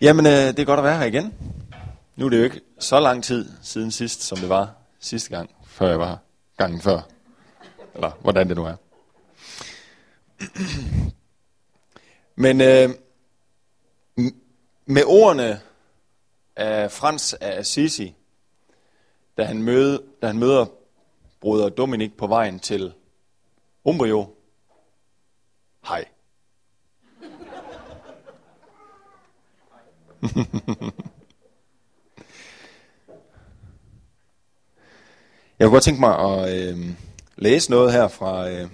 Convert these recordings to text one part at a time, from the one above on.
Jamen, øh, det er godt at være her igen. Nu er det jo ikke så lang tid siden sidst, som det var sidste gang, før jeg var her. Gangen før. Eller hvordan det nu er. Men øh, med ordene af Frans af Assisi, da han, møde, da han møder bruder Dominik på vejen til Umbrio. Hej. Jeg kunne godt tænke mig at øh, læse noget her fra, øh,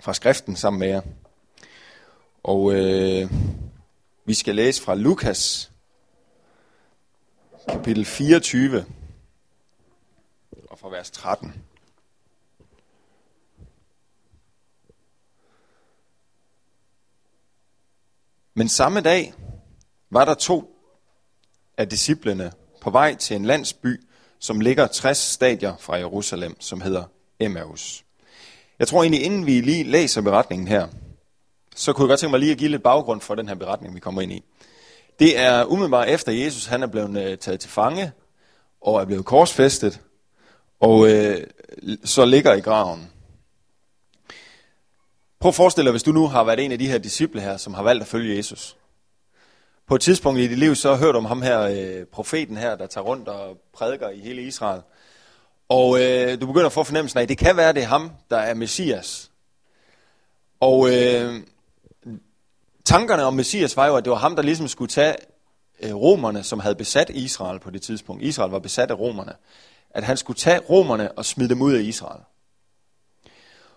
fra skriften sammen med jer. Og øh, vi skal læse fra Lukas, kapitel 24, og fra vers 13. Men samme dag var der to af disciplene på vej til en landsby, som ligger 60 stadier fra Jerusalem, som hedder Emmaus. Jeg tror egentlig, inden vi lige læser beretningen her, så kunne jeg godt tænke mig lige at give lidt baggrund for den her beretning, vi kommer ind i. Det er umiddelbart efter Jesus, han er blevet øh, taget til fange, og er blevet korsfæstet, og øh, så ligger i graven. Prøv at forestille dig, hvis du nu har været en af de her disciple her, som har valgt at følge Jesus. På et tidspunkt i dit liv, så hørte hørt om ham her, øh, profeten her, der tager rundt og prædiker i hele Israel. Og øh, du begynder at få fornemmelsen af, at det kan være, det er ham, der er Messias. Og øh, tankerne om Messias var jo, at det var ham, der ligesom skulle tage øh, romerne, som havde besat Israel på det tidspunkt. Israel var besat af romerne. At han skulle tage romerne og smide dem ud af Israel.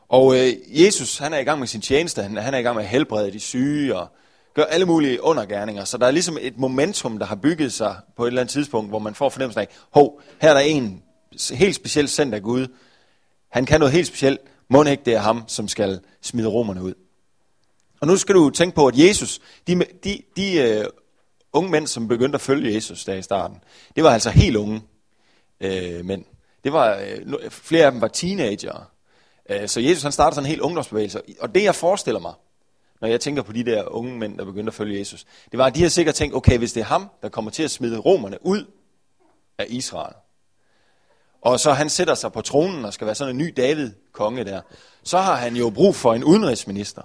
Og øh, Jesus, han er i gang med sin tjeneste, han, han er i gang med at helbrede de syge og gør alle mulige undergærninger. Så der er ligesom et momentum, der har bygget sig på et eller andet tidspunkt, hvor man får fornemmelsen af, hov, her er der en helt speciel sendt af Gud. Han kan noget helt specielt. Må ikke det er ham, som skal smide romerne ud. Og nu skal du tænke på, at Jesus, de, de, de uh, unge mænd, som begyndte at følge Jesus der i starten, det var altså helt unge uh, mænd. Det var, uh, flere af dem var teenager. Uh, så Jesus han startede sådan en helt ungdomsbevægelse. Og det jeg forestiller mig, når jeg tænker på de der unge mænd, der begyndte at følge Jesus, det var, at de har sikkert tænkt, okay, hvis det er ham, der kommer til at smide romerne ud af Israel, og så han sætter sig på tronen og skal være sådan en ny David-konge der, så har han jo brug for en udenrigsminister.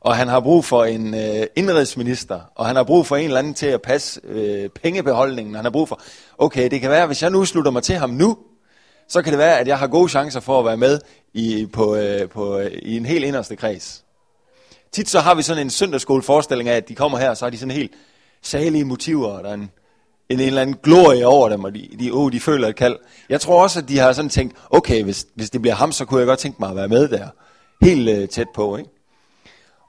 Og han har brug for en øh, indrigsminister, og han har brug for en eller anden til at passe øh, pengebeholdningen. Han har brug for, okay, det kan være, hvis jeg nu slutter mig til ham nu, så kan det være, at jeg har gode chancer for at være med i, på, øh, på, øh, i en helt inderste kreds. Tit så har vi sådan en søndagsskoleforestilling af, at de kommer her, så har de sådan helt salige motiver, og der er en, en, en eller anden glorie over dem, og de, de, oh, de føler et kald. Jeg tror også, at de har sådan tænkt, okay, hvis, hvis det bliver ham, så kunne jeg godt tænke mig at være med der. Helt øh, tæt på, ikke?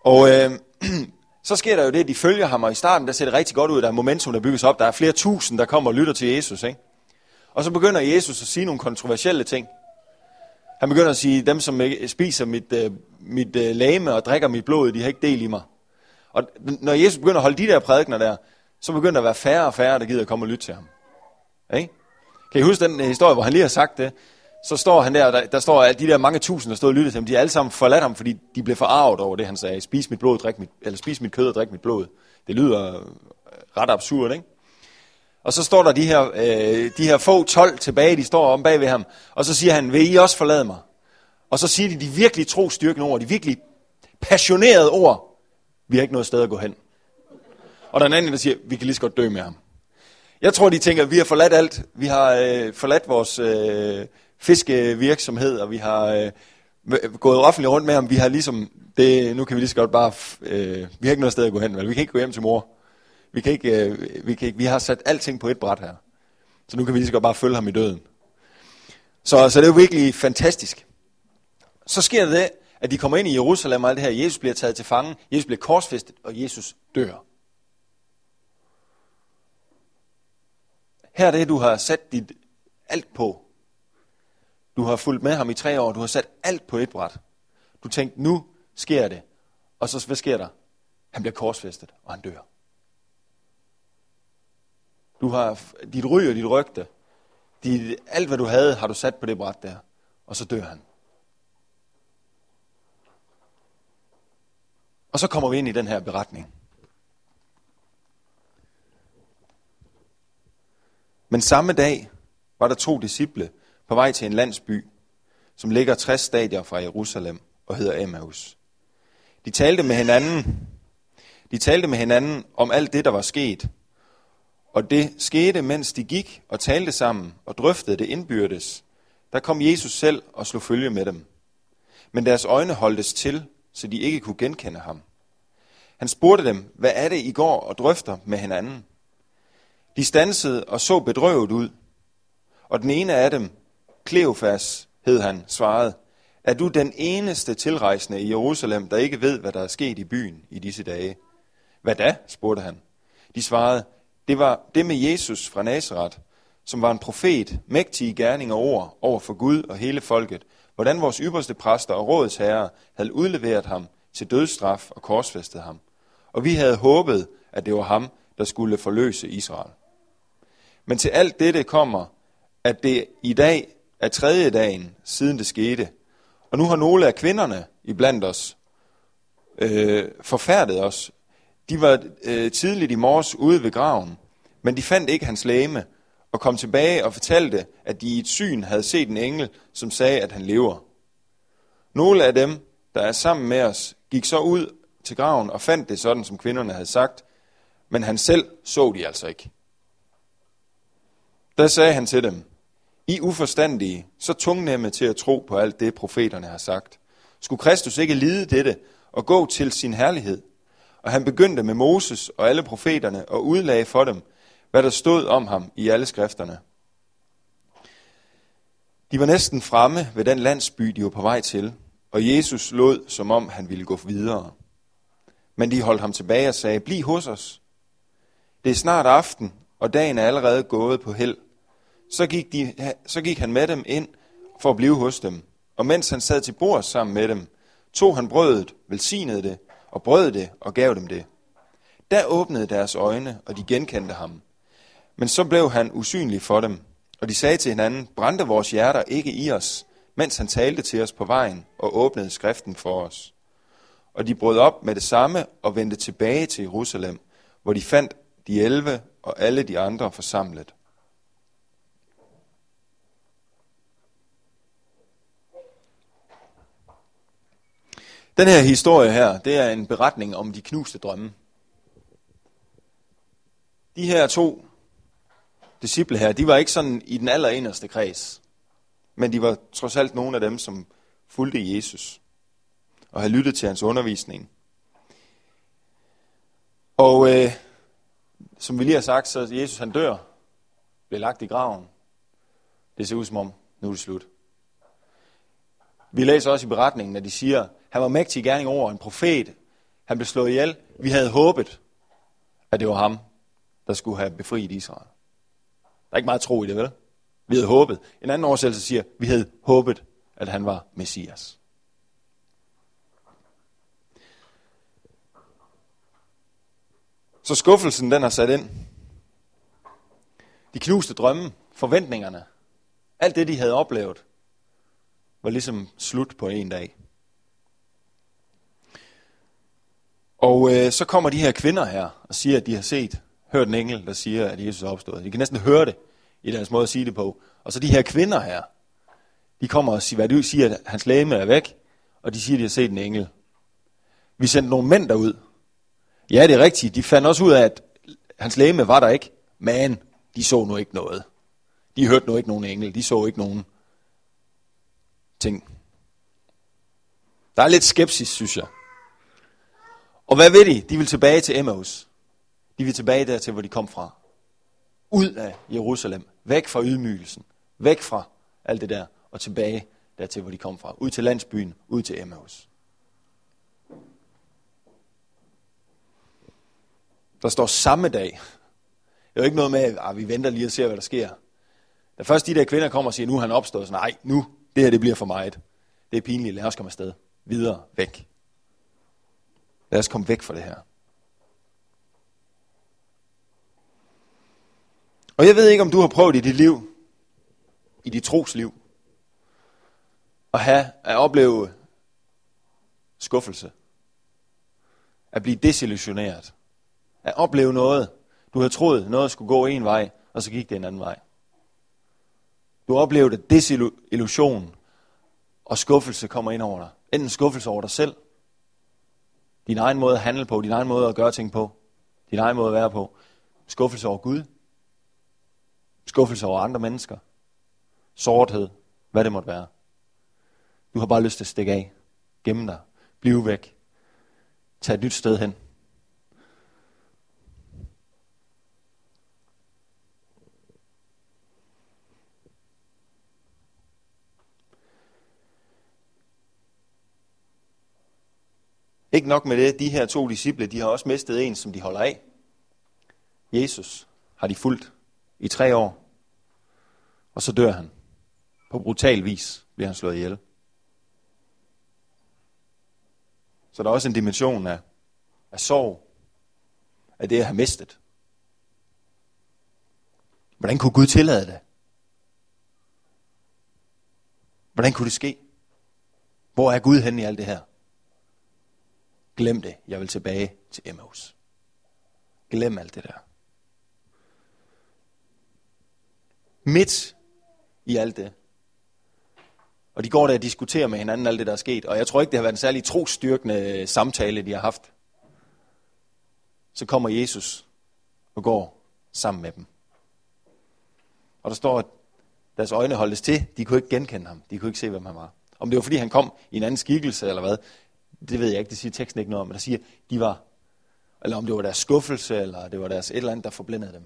Og øh, så sker der jo det, at de følger ham, og i starten der ser det rigtig godt ud, der er momentum, der bygges op. Der er flere tusind, der kommer og lytter til Jesus, ikke? Og så begynder Jesus at sige nogle kontroversielle ting. Han begynder at sige, dem som spiser mit, øh, mit øh, lame og drikker mit blod, de har ikke del i mig. Og når Jesus begynder at holde de der prædikner der, så begynder der at være færre og færre, der gider at komme og lytte til ham. Okay? Kan I huske den øh, historie, hvor han lige har sagt det? Så står han der, der, der står at de der mange tusind, der stod og lyttede til ham, de er alle sammen forladt ham, fordi de blev forarvet over det, han sagde. Spis mit blod, drik mit, eller spis mit kød og drik mit blod. Det lyder ret absurd, ikke? Og så står der de her, øh, de her få 12 tilbage, de står om bag ved ham. Og så siger han, vil I også forlade mig? Og så siger de de virkelig trostyrkende ord, de virkelig passionerede ord. Vi har ikke noget sted at gå hen. Og der er en anden, der siger, vi kan lige så godt dø med ham. Jeg tror, de tænker, at vi har forladt alt. Vi har øh, forladt vores øh, fiskevirksomhed, og vi har øh, gået offentligt rundt med ham. Vi har ligesom, det, nu kan vi lige så godt bare, øh, vi har ikke noget sted at gå hen, vel? vi kan ikke gå hjem til mor. Vi, kan ikke, øh, vi, kan ikke, vi har sat alting på et bræt her. Så nu kan vi lige så godt bare følge ham i døden. Så, så det er jo virkelig fantastisk. Så sker det at de kommer ind i Jerusalem og alt det her. Jesus bliver taget til fange, Jesus bliver korsfæstet, og Jesus dør. Her er det, du har sat dit alt på. Du har fulgt med ham i tre år, du har sat alt på et bræt. Du tænkte, nu sker det. Og så hvad sker der? Han bliver korsfæstet, og han dør. Du har dit ry og dit rygte, dit, alt hvad du havde, har du sat på det bræt der. Og så dør han. Og så kommer vi ind i den her beretning. Men samme dag var der to disciple på vej til en landsby, som ligger 60 stadier fra Jerusalem og hedder Emmaus. De talte med hinanden, de talte med hinanden om alt det, der var sket. Og det skete, mens de gik og talte sammen og drøftede det indbyrdes. Der kom Jesus selv og slog følge med dem. Men deres øjne holdtes til, så de ikke kunne genkende ham. Han spurgte dem, hvad er det, I går og drøfter med hinanden? De stansede og så bedrøvet ud. Og den ene af dem, Kleofas, hed han, svarede, er du den eneste tilrejsende i Jerusalem, der ikke ved, hvad der er sket i byen i disse dage? Hvad da? spurgte han. De svarede, det var det med Jesus fra Nazareth, som var en profet, mægtig i gerning og ord over for Gud og hele folket, hvordan vores ypperste præster og rådets herrer havde udleveret ham til dødsstraf og korsfæstet ham. Og vi havde håbet, at det var ham, der skulle forløse Israel. Men til alt dette kommer, at det i dag er tredje dagen, siden det skete. Og nu har nogle af kvinderne iblandt os øh, forfærdet os. De var øh, tidligt i morges ude ved graven, men de fandt ikke hans læme, og kom tilbage og fortalte, at de i et syn havde set en engel, som sagde, at han lever. Nogle af dem, der er sammen med os, gik så ud til graven og fandt det sådan, som kvinderne havde sagt, men han selv så de altså ikke. Da sagde han til dem, I uforstandige, så tungnemme til at tro på alt det, profeterne har sagt. Skulle Kristus ikke lide dette og gå til sin herlighed? Og han begyndte med Moses og alle profeterne og udlagde for dem, hvad der stod om ham i alle skrifterne. De var næsten fremme ved den landsby, de var på vej til, og Jesus lod, som om han ville gå videre. Men de holdt ham tilbage og sagde, bliv hos os. Det er snart aften, og dagen er allerede gået på held. Så gik, de, så gik han med dem ind for at blive hos dem. Og mens han sad til bord sammen med dem, tog han brødet, velsignede det, og brød det og gav dem det. Der åbnede deres øjne, og de genkendte ham. Men så blev han usynlig for dem, og de sagde til hinanden, brændte vores hjerter ikke i os, mens han talte til os på vejen og åbnede skriften for os. Og de brød op med det samme og vendte tilbage til Jerusalem, hvor de fandt de elve og alle de andre forsamlet. Den her historie her, det er en beretning om de knuste drømme. De her to disciple her, de var ikke sådan i den allerinderste kreds, men de var trods alt nogle af dem, som fulgte Jesus og havde lyttet til hans undervisning. Og øh, som vi lige har sagt, så Jesus han dør, bliver lagt i graven. Det ser ud som om, nu er det slut. Vi læser også i beretningen, at de siger, han var mægtig i gerning over en profet. Han blev slået ihjel. Vi havde håbet, at det var ham, der skulle have befriet Israel. Der er ikke meget tro i det, vel? Vi havde håbet. En anden oversættelse siger, vi havde håbet, at han var Messias. Så skuffelsen, den har sat ind. De knuste drømme, forventningerne, alt det, de havde oplevet, var ligesom slut på en dag. Og øh, så kommer de her kvinder her og siger, at de har set, hørt en engel, der siger, at Jesus er opstået. De kan næsten høre det i deres måde at sige det på. Og så de her kvinder her, de kommer og siger, hvad du siger, at hans læme er væk, og de siger, at de har set en engel. Vi sendte nogle mænd derud. Ja, det er rigtigt. De fandt også ud af, at hans læme var der ikke, men de så nu ikke noget. De hørte nu ikke nogen engel. De så ikke nogen ting. Der er lidt skepsis, synes jeg. Og hvad ved de? De vil tilbage til Emmaus. De vil tilbage dertil, hvor de kom fra. Ud af Jerusalem. Væk fra ydmygelsen. Væk fra alt det der. Og tilbage dertil, hvor de kom fra. Ud til landsbyen. Ud til Emmaus. Der står samme dag. Det er jo ikke noget med, at ah, vi venter lige og ser, hvad der sker. Da først de der kvinder kommer og siger, nu er han opstået, så nej, nu, det her det bliver for meget. Det er pinligt, lad os komme afsted. Videre, væk. Lad os komme væk fra det her. Og jeg ved ikke, om du har prøvet i dit liv, i dit trosliv, at have, at opleve skuffelse. At blive desillusioneret. At opleve noget, du havde troet, noget skulle gå en vej, og så gik det en anden vej. Du oplevede, at desillusion og skuffelse kommer ind over dig. Enten skuffelse over dig selv, din egen måde at handle på, din egen måde at gøre ting på, din egen måde at være på. Skuffelse over Gud, skuffelse over andre mennesker, sorthed, hvad det måtte være. Du har bare lyst til at stikke af, gemme dig, blive væk, tage et nyt sted hen. Ikke nok med det, de her to disciple, de har også mistet en, som de holder af. Jesus har de fulgt i tre år, og så dør han. På brutal vis bliver han slået ihjel. Så der er også en dimension af, af sorg, af det at have mistet. Hvordan kunne Gud tillade det? Hvordan kunne det ske? Hvor er Gud henne i alt det her? Glem det. Jeg vil tilbage til Emmaus. Glem alt det der. Midt i alt det. Og de går der og diskuterer med hinanden alt det, der er sket. Og jeg tror ikke, det har været en særlig trostyrkende samtale, de har haft. Så kommer Jesus og går sammen med dem. Og der står, at deres øjne holdes til. De kunne ikke genkende ham. De kunne ikke se, hvem han var. Om det var, fordi han kom i en anden skikkelse eller hvad, det ved jeg ikke, det siger teksten ikke noget om, men der siger, de var, eller om det var deres skuffelse, eller det var deres et eller andet, der forblindede dem.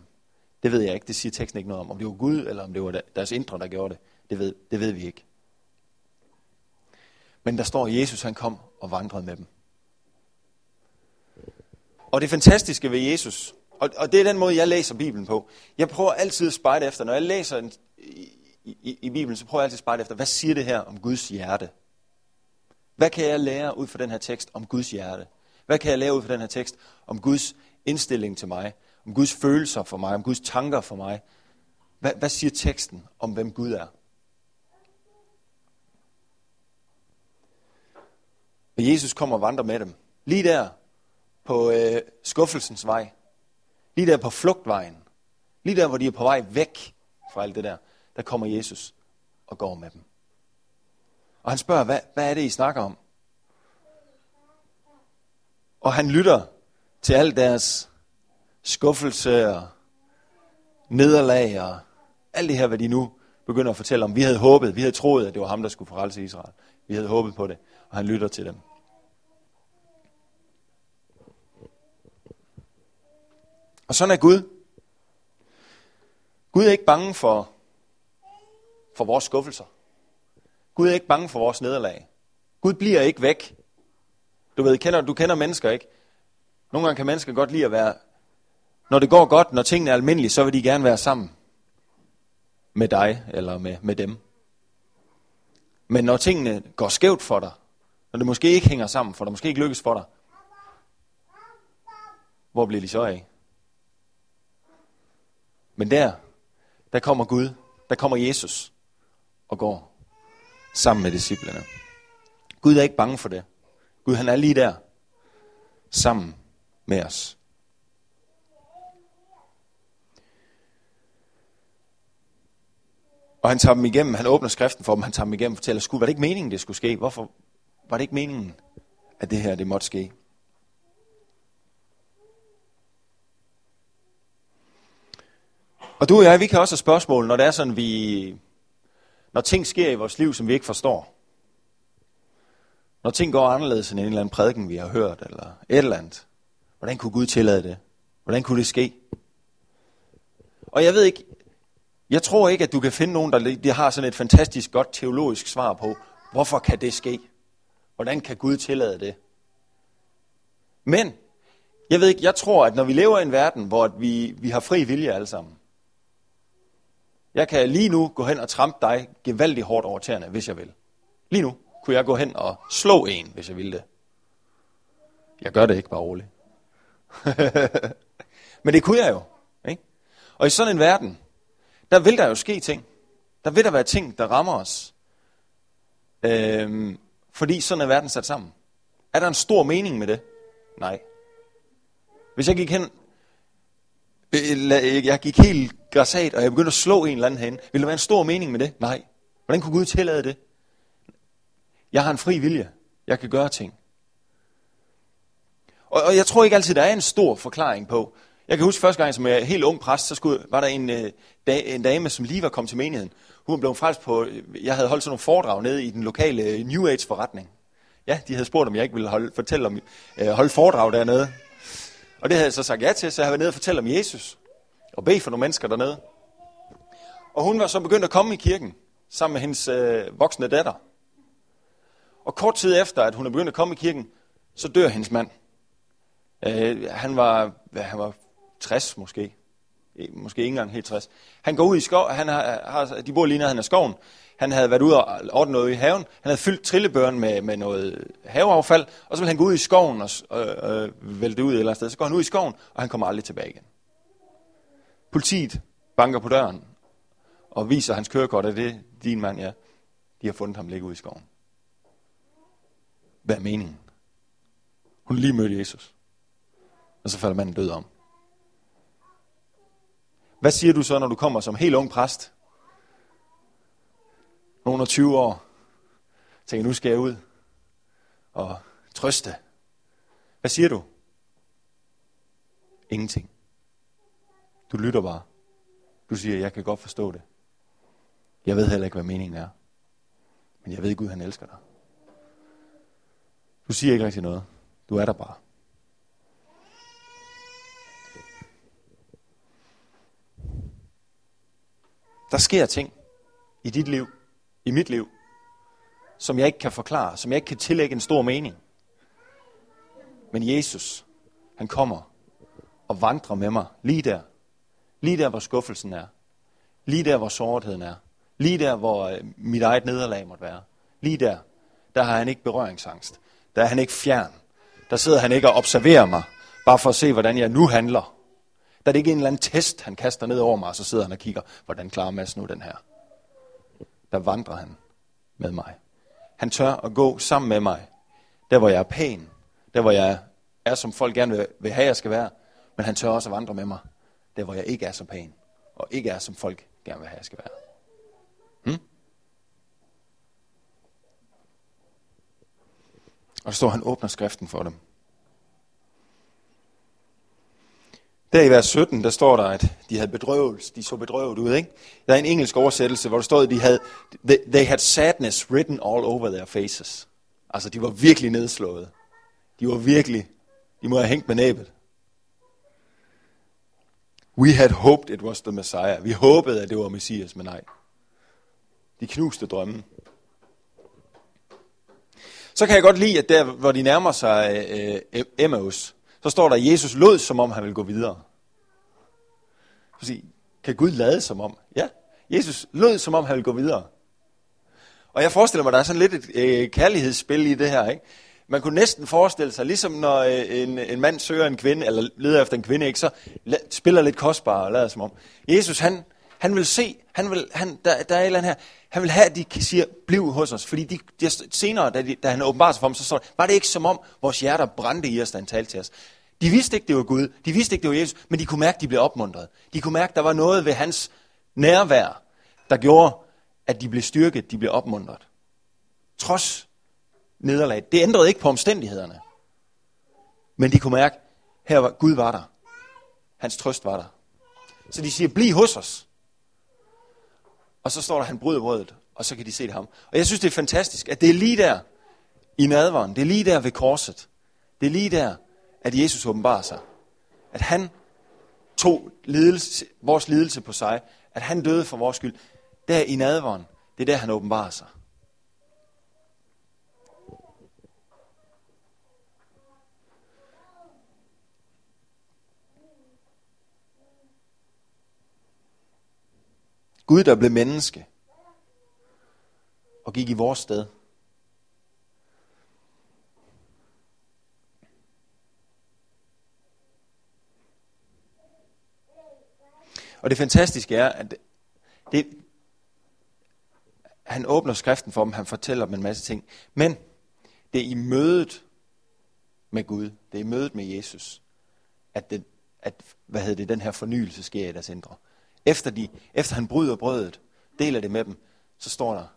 Det ved jeg ikke, det siger teksten ikke noget om. Om det var Gud, eller om det var deres indre, der gjorde det, det ved, det ved vi ikke. Men der står, at Jesus han kom og vandrede med dem. Og det fantastiske ved Jesus, og, og det er den måde, jeg læser Bibelen på. Jeg prøver altid at spejde efter, når jeg læser en, i, i, i Bibelen, så prøver jeg altid at spejde efter, hvad siger det her om Guds hjerte? Hvad kan jeg lære ud fra den her tekst om Guds hjerte? Hvad kan jeg lære ud fra den her tekst om Guds indstilling til mig? Om Guds følelser for mig? Om Guds tanker for mig? Hvad, hvad siger teksten om, hvem Gud er? Og Jesus kommer og vandrer med dem. Lige der på øh, skuffelsens vej. Lige der på flugtvejen. Lige der, hvor de er på vej væk fra alt det der. Der kommer Jesus og går med dem. Og han spørger, hvad, hvad er det, I snakker om? Og han lytter til al deres skuffelse og nederlag og alt det her, hvad de nu begynder at fortælle om. Vi havde håbet, vi havde troet, at det var ham, der skulle forrelse Israel. Vi havde håbet på det, og han lytter til dem. Og sådan er Gud. Gud er ikke bange for, for vores skuffelser. Gud er ikke bange for vores nederlag. Gud bliver ikke væk. Du ved, kender, du kender mennesker, ikke? Nogle gange kan mennesker godt lide at være... Når det går godt, når tingene er almindelige, så vil de gerne være sammen med dig eller med, med dem. Men når tingene går skævt for dig, når det måske ikke hænger sammen for dig, måske ikke lykkes for dig, hvor bliver de så af? Men der, der kommer Gud, der kommer Jesus og går sammen med disciplene. Gud er ikke bange for det. Gud han er lige der, sammen med os. Og han tager dem igennem, han åbner skriften for dem, han tager dem igennem og fortæller, skulle, var det ikke meningen, det skulle ske? Hvorfor var det ikke meningen, at det her, det måtte ske? Og du og jeg, vi kan også have spørgsmål, når det er sådan, vi når ting sker i vores liv, som vi ikke forstår. Når ting går anderledes end en eller anden prædiken, vi har hørt, eller et eller andet. Hvordan kunne Gud tillade det? Hvordan kunne det ske? Og jeg ved ikke, jeg tror ikke, at du kan finde nogen, der der har sådan et fantastisk godt teologisk svar på, hvorfor kan det ske? Hvordan kan Gud tillade det? Men, jeg ved ikke, jeg tror, at når vi lever i en verden, hvor vi, vi har fri vilje alle sammen, jeg kan lige nu gå hen og trampe dig gevaldigt hårdt over tæerne, hvis jeg vil. Lige nu kunne jeg gå hen og slå en, hvis jeg ville det. Jeg gør det ikke, bare roligt. Men det kunne jeg jo. Ikke? Og i sådan en verden, der vil der jo ske ting. Der vil der være ting, der rammer os. Øhm, fordi sådan er verden sat sammen. Er der en stor mening med det? Nej. Hvis jeg gik hen, øh, jeg gik helt græsat, og jeg begyndte at slå en eller anden hen. Vil der være en stor mening med det? Nej. Hvordan kunne Gud tillade det? Jeg har en fri vilje. Jeg kan gøre ting. Og, og jeg tror ikke altid, der er en stor forklaring på. Jeg kan huske første gang, som jeg er helt ung præst, så skulle, var der en, øh, da, en dame, som lige var kommet til menigheden. Hun blev frelst på, øh, jeg havde holdt sådan nogle foredrag nede i den lokale øh, New Age forretning. Ja, de havde spurgt, om jeg ikke ville holde, fortælle om, øh, holde foredrag dernede. Og det havde jeg så sagt ja til, så jeg var nede og fortælle om Jesus. Og bede for nogle mennesker dernede. Og hun var så begyndt at komme i kirken, sammen med hendes øh, voksne datter. Og kort tid efter, at hun er begyndt at komme i kirken, så dør hendes mand. Øh, han, var, han var 60 måske. E, måske ikke engang helt 60. Han går ud i skov, han har, har, de bor lige nede af skoven. Han havde været ude og ordne noget i haven. Han havde fyldt trillebøren med, med noget haveaffald, og så ville han gå ud i skoven og øh, øh, vælte ud et eller andet sted. Så går han ud i skoven, og han kommer aldrig tilbage igen. Politiet banker på døren og viser hans kørekort, at det er din mand, ja. De har fundet ham ligge ude i skoven. Hvad er meningen? Hun lige mødte Jesus. Og så falder manden død om. Hvad siger du så, når du kommer som helt ung præst? Nogen af 20 år. Tænker, nu skal jeg ud og trøste. Hvad siger du? Ingenting. Du lytter bare. Du siger, jeg kan godt forstå det. Jeg ved heller ikke, hvad meningen er. Men jeg ved, Gud han elsker dig. Du siger ikke rigtig noget. Du er der bare. Der sker ting i dit liv, i mit liv, som jeg ikke kan forklare, som jeg ikke kan tillægge en stor mening. Men Jesus, han kommer og vandrer med mig lige der. Lige der, hvor skuffelsen er. Lige der, hvor sårheden er. Lige der, hvor øh, mit eget nederlag måtte være. Lige der, der har han ikke berøringsangst. Der er han ikke fjern. Der sidder han ikke og observerer mig, bare for at se, hvordan jeg nu handler. Der er det ikke en eller anden test, han kaster ned over mig, og så sidder han og kigger, hvordan klarer Mads nu den her. Der vandrer han med mig. Han tør at gå sammen med mig, der hvor jeg er pæn, der hvor jeg er, som folk gerne vil, vil have, jeg skal være, men han tør også at vandre med mig, der hvor jeg ikke er så pæn, og ikke er, som folk gerne vil have, jeg skal være. Hmm? Og så står han åbner skriften for dem. Der i vers 17, der står der, at de havde bedrøvelse, de så bedrøvet ud, ikke? Der er en engelsk oversættelse, hvor der står, at de havde, they had sadness written all over their faces. Altså, de var virkelig nedslået. De var virkelig, de må have hængt med næbet. We had hoped it was the Messiah. Vi håbede, at det var Messias, men nej. De knuste drømmen. Så kan jeg godt lide, at der, hvor de nærmer sig øh, øh Emmaus, så står der, at Jesus lod, som om han ville gå videre. Sige, kan Gud lade som om? Ja, Jesus lød som om han ville gå videre. Og jeg forestiller mig, der er sådan lidt et øh, kærlighedsspil i det her. Ikke? Man kunne næsten forestille sig, ligesom når øh, en, en mand søger en kvinde, eller leder efter en kvinde, ikke, så spiller lidt kostbar og lader som om. Jesus, han, han vil se, han vil, han, der, der er et eller andet her, han vil have, at de siger, bliv hos os. Fordi de, de, senere, da, de, da han åbenbarer sig for dem, så står var det ikke som om vores hjerter brændte i os, da han talte til os. De vidste ikke, det var Gud. De vidste ikke, det var Jesus. Men de kunne mærke, at de blev opmuntret. De kunne mærke, at der var noget ved hans nærvær, der gjorde, at de blev styrket, de blev opmuntret. Trods nederlag. Det ændrede ikke på omstændighederne. Men de kunne mærke, her var Gud var der. Hans trøst var der. Så de siger, bliv hos os. Og så står der, han bryder brødet, og så kan de se det ham. Og jeg synes, det er fantastisk, at det er lige der i nadveren, det er lige der ved korset, det er lige der, at Jesus åbenbarer sig. At han tog lidelse, vores lidelse på sig, at han døde for vores skyld. Der i nadveren, det er der, han åbenbarer sig. Gud, der blev menneske og gik i vores sted. Og det fantastiske er, at det, han åbner skriften for dem, han fortæller dem en masse ting. Men det er i mødet med Gud, det er i mødet med Jesus, at, det, at hvad hedder det, den her fornyelse sker i deres indre. efter, de, efter han bryder brødet, deler det med dem, så står der,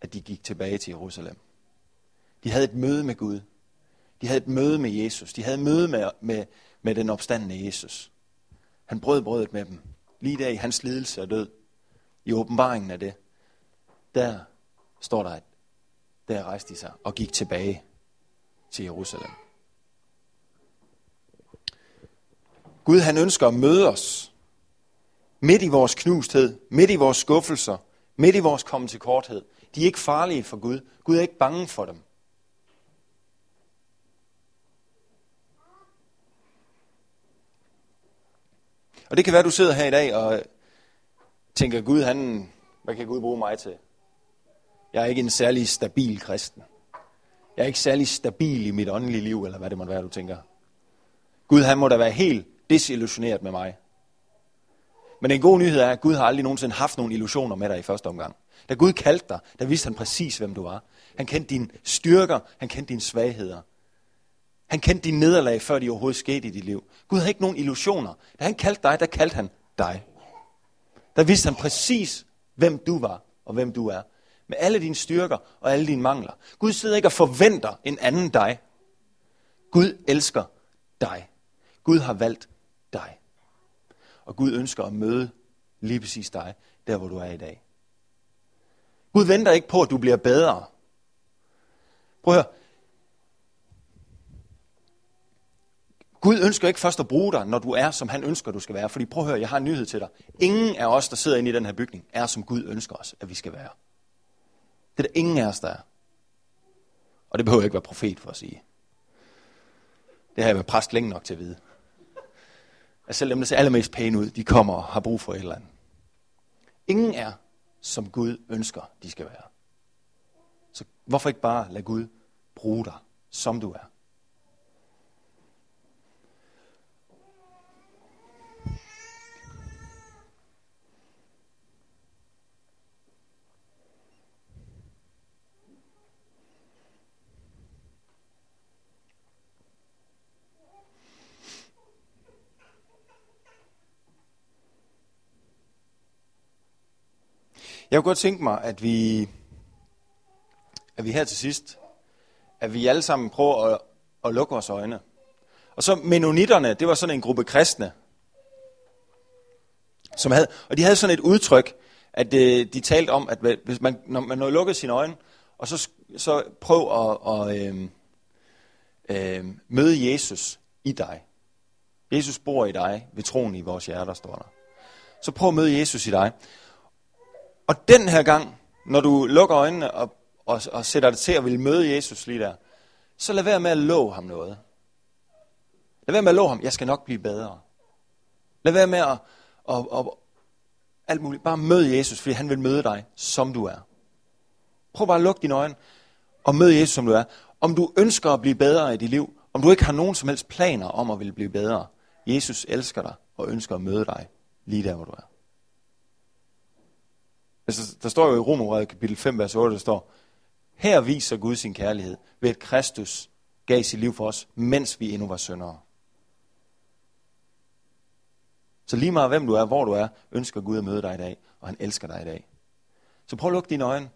at de gik tilbage til Jerusalem. De havde et møde med Gud. De havde et møde med Jesus. De havde et møde med, med, med den opstandende Jesus. Han brød brødet med dem. Lige der i hans lidelse og død. I åbenbaringen af det. Der står der, at der rejste de sig og gik tilbage til Jerusalem. Gud han ønsker at møde os midt i vores knusthed, midt i vores skuffelser, midt i vores komme til korthed. De er ikke farlige for Gud. Gud er ikke bange for dem. Og det kan være, at du sidder her i dag og tænker, Gud, han, hvad kan Gud bruge mig til? Jeg er ikke en særlig stabil kristen. Jeg er ikke særlig stabil i mit åndelige liv, eller hvad det må være, du tænker. Gud, han må da være helt desillusioneret med mig. Men en god nyhed er, at Gud har aldrig nogensinde haft nogen illusioner med dig i første omgang. Da Gud kaldte dig, der vidste han præcis, hvem du var. Han kendte dine styrker, han kendte dine svagheder. Han kendte dine nederlag, før de overhovedet skete i dit liv. Gud havde ikke nogen illusioner. Da han kaldte dig, der kaldte han dig. Der vidste han præcis, hvem du var og hvem du er. Med alle dine styrker og alle dine mangler. Gud sidder ikke og forventer en anden dig. Gud elsker dig. Gud har valgt dig. Og Gud ønsker at møde lige præcis dig, der hvor du er i dag. Gud venter ikke på, at du bliver bedre. Prøv at høre. Gud ønsker ikke først at bruge dig, når du er, som han ønsker, du skal være. Fordi prøv at høre, jeg har en nyhed til dig. Ingen af os, der sidder inde i den her bygning, er som Gud ønsker os, at vi skal være. Det er der ingen af os, der er. Og det behøver jeg ikke være profet for at sige. Det har jeg været præst længe nok til at vide. At selv dem, der ser allermest pæne ud, de kommer og har brug for et eller andet. Ingen er, som Gud ønsker, de skal være. Så hvorfor ikke bare lade Gud bruge dig, som du er? Jeg kunne godt tænke mig, at vi, at vi her til sidst, at vi alle sammen prøver at, at lukke vores øjne. Og så menonitterne, det var sådan en gruppe kristne, som havde, og de havde sådan et udtryk, at de, de talte om, at hvis man, når man når lukkede sine øjne, og så, så prøv at, at øh, øh, møde Jesus i dig. Jesus bor i dig ved troen i vores hjerter, står der. Så prøv at møde Jesus i dig. Og den her gang, når du lukker øjnene og, og, og sætter dig til at vil møde Jesus lige der, så lad være med at love ham noget. Lad være med at love ham, jeg skal nok blive bedre. Lad være med at, at, at, alt muligt. Bare møde Jesus, fordi han vil møde dig, som du er. Prøv bare at lukke dine øjne og møde Jesus, som du er. Om du ønsker at blive bedre i dit liv, om du ikke har nogen som helst planer om at ville blive bedre, Jesus elsker dig og ønsker at møde dig lige der, hvor du er. Altså, der står jo i Romerbrevet kapitel 5, vers 8, der står, her viser Gud sin kærlighed ved at Kristus gav sit liv for os, mens vi endnu var syndere. Så lige meget hvem du er, hvor du er, ønsker Gud at møde dig i dag, og han elsker dig i dag. Så prøv at lukke dine øjne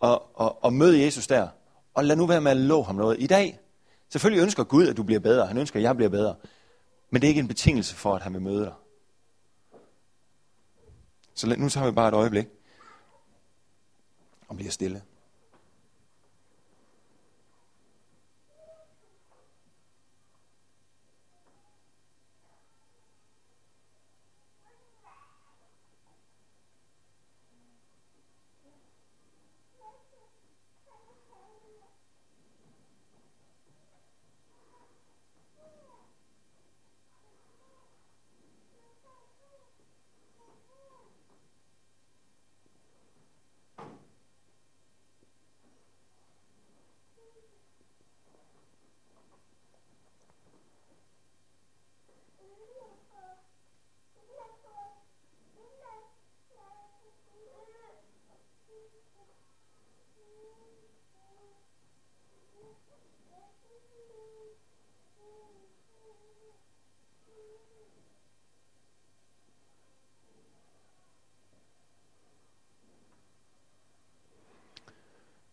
og, og, og møde Jesus der. Og lad nu være med at love ham noget. I dag, selvfølgelig ønsker Gud, at du bliver bedre. Han ønsker, at jeg bliver bedre. Men det er ikke en betingelse for, at han vil møde dig. Så nu tager vi bare et øjeblik og bliver stille.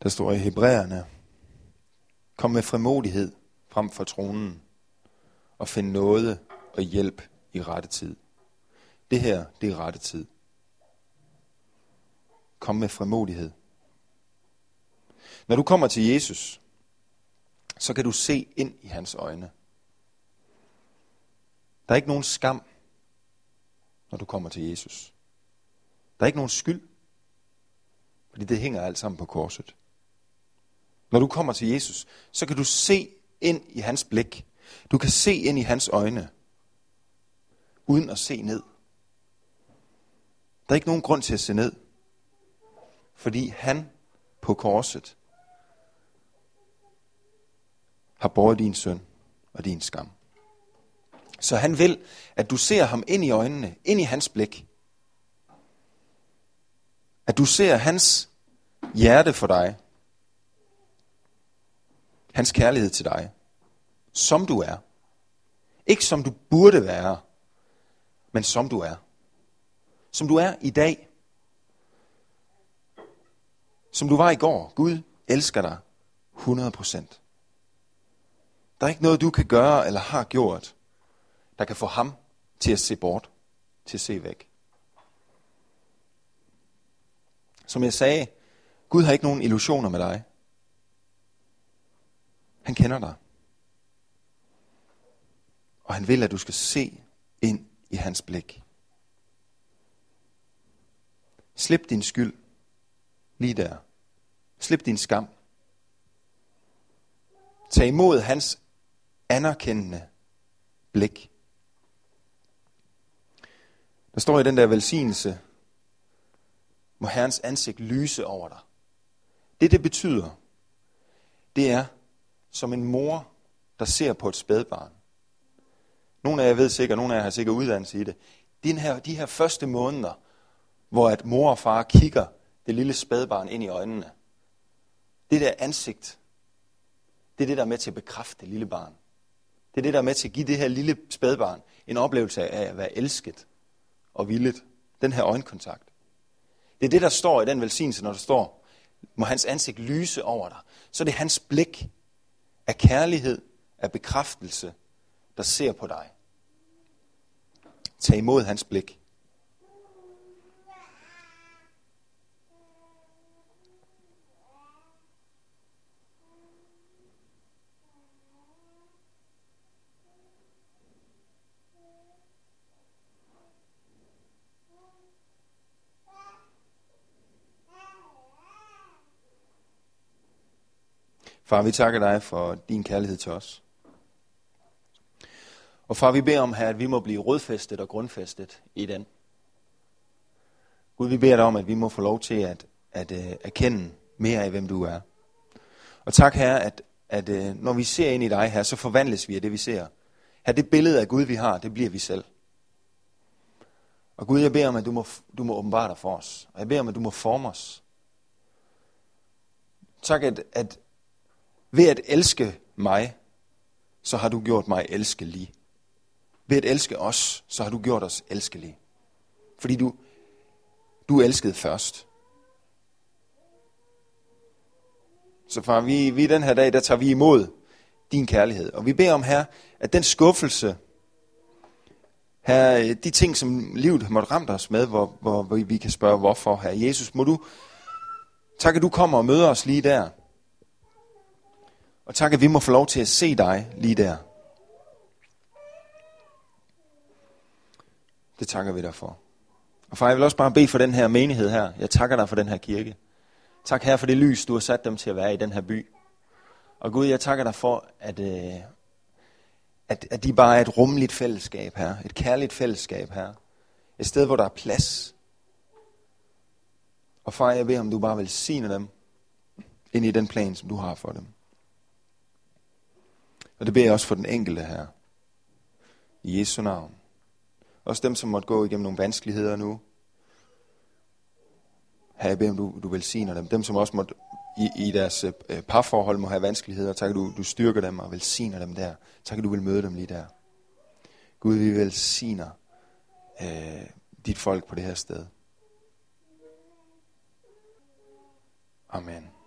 Der står i Hebræerne, kom med frimodighed frem for tronen og find noget og hjælp i rette tid. Det her, det er rette tid. Kom med frimodighed. Når du kommer til Jesus, så kan du se ind i hans øjne. Der er ikke nogen skam, når du kommer til Jesus. Der er ikke nogen skyld, fordi det hænger alt sammen på korset. Når du kommer til Jesus, så kan du se ind i hans blik. Du kan se ind i hans øjne, uden at se ned. Der er ikke nogen grund til at se ned, fordi han på korset har båret din søn og din skam. Så han vil, at du ser ham ind i øjnene, ind i hans blik. At du ser hans hjerte for dig. Hans kærlighed til dig. Som du er. Ikke som du burde være, men som du er. Som du er i dag. Som du var i går. Gud elsker dig 100%. Der er ikke noget, du kan gøre eller har gjort, der kan få ham til at se bort, til at se væk. Som jeg sagde, Gud har ikke nogen illusioner med dig. Han kender dig. Og han vil, at du skal se ind i hans blik. Slip din skyld lige der. Slip din skam. Tag imod hans anerkendende blik. Der står i den der velsignelse, må Herrens ansigt lyse over dig. Det, det betyder, det er som en mor, der ser på et spædbarn. Nogle af jer ved sikkert, nogle af jer har sikkert uddannelse i det. De her, de her første måneder, hvor at mor og far kigger det lille spædbarn ind i øjnene. Det der ansigt, det er det, der er med til at bekræfte det lille barn. Det er det, der er med til at give det her lille spædbarn en oplevelse af at være elsket og villet. Den her øjenkontakt. Det er det, der står i den velsignelse, når der står, må hans ansigt lyse over dig. Så det er hans blik af kærlighed, af bekræftelse, der ser på dig. Tag imod hans blik. Far, vi takker dig for din kærlighed til os. Og far, vi beder om her, at vi må blive rodfæstet og grundfæstet i den. Gud, vi beder dig om, at vi må få lov til at, at uh, erkende mere af, hvem du er. Og tak her, at, at uh, når vi ser ind i dig her, så forvandles vi af det, vi ser. Her, det billede af Gud, vi har, det bliver vi selv. Og Gud, jeg beder om, at du må, du må åbenbare dig for os. Og jeg beder om, at du må forme os. Tak, at, at ved at elske mig, så har du gjort mig elskelig. Ved at elske os, så har du gjort os elskelige. Fordi du, du elskede først. Så far, vi, vi den her dag, der tager vi imod din kærlighed. Og vi beder om her, at den skuffelse, her, de ting, som livet måtte ramt os med, hvor, hvor, hvor vi kan spørge, hvorfor, her Jesus, må du, tak at du kommer og møder os lige der. Og tak, at vi må få lov til at se dig lige der. Det takker vi dig for. Og far, jeg vil også bare bede for den her menighed her. Jeg takker dig for den her kirke. Tak her for det lys, du har sat dem til at være i den her by. Og Gud, jeg takker dig for, at, øh, at, at de bare er et rummeligt fællesskab her. Et kærligt fællesskab her. Et sted, hvor der er plads. Og far, jeg beder om, du bare vil sige dem ind i den plan, som du har for dem. Og det beder jeg også for den enkelte her. I Jesu navn. Også dem, som måtte gå igennem nogle vanskeligheder nu. Her, jeg beder om, du, du velsigner dem. Dem, som også måtte i, i deres øh, øh parforhold må have vanskeligheder. Tak, du, du styrker dem og velsigner dem der. Tak, du vil møde dem lige der. Gud, vi velsigner øh, dit folk på det her sted. Amen.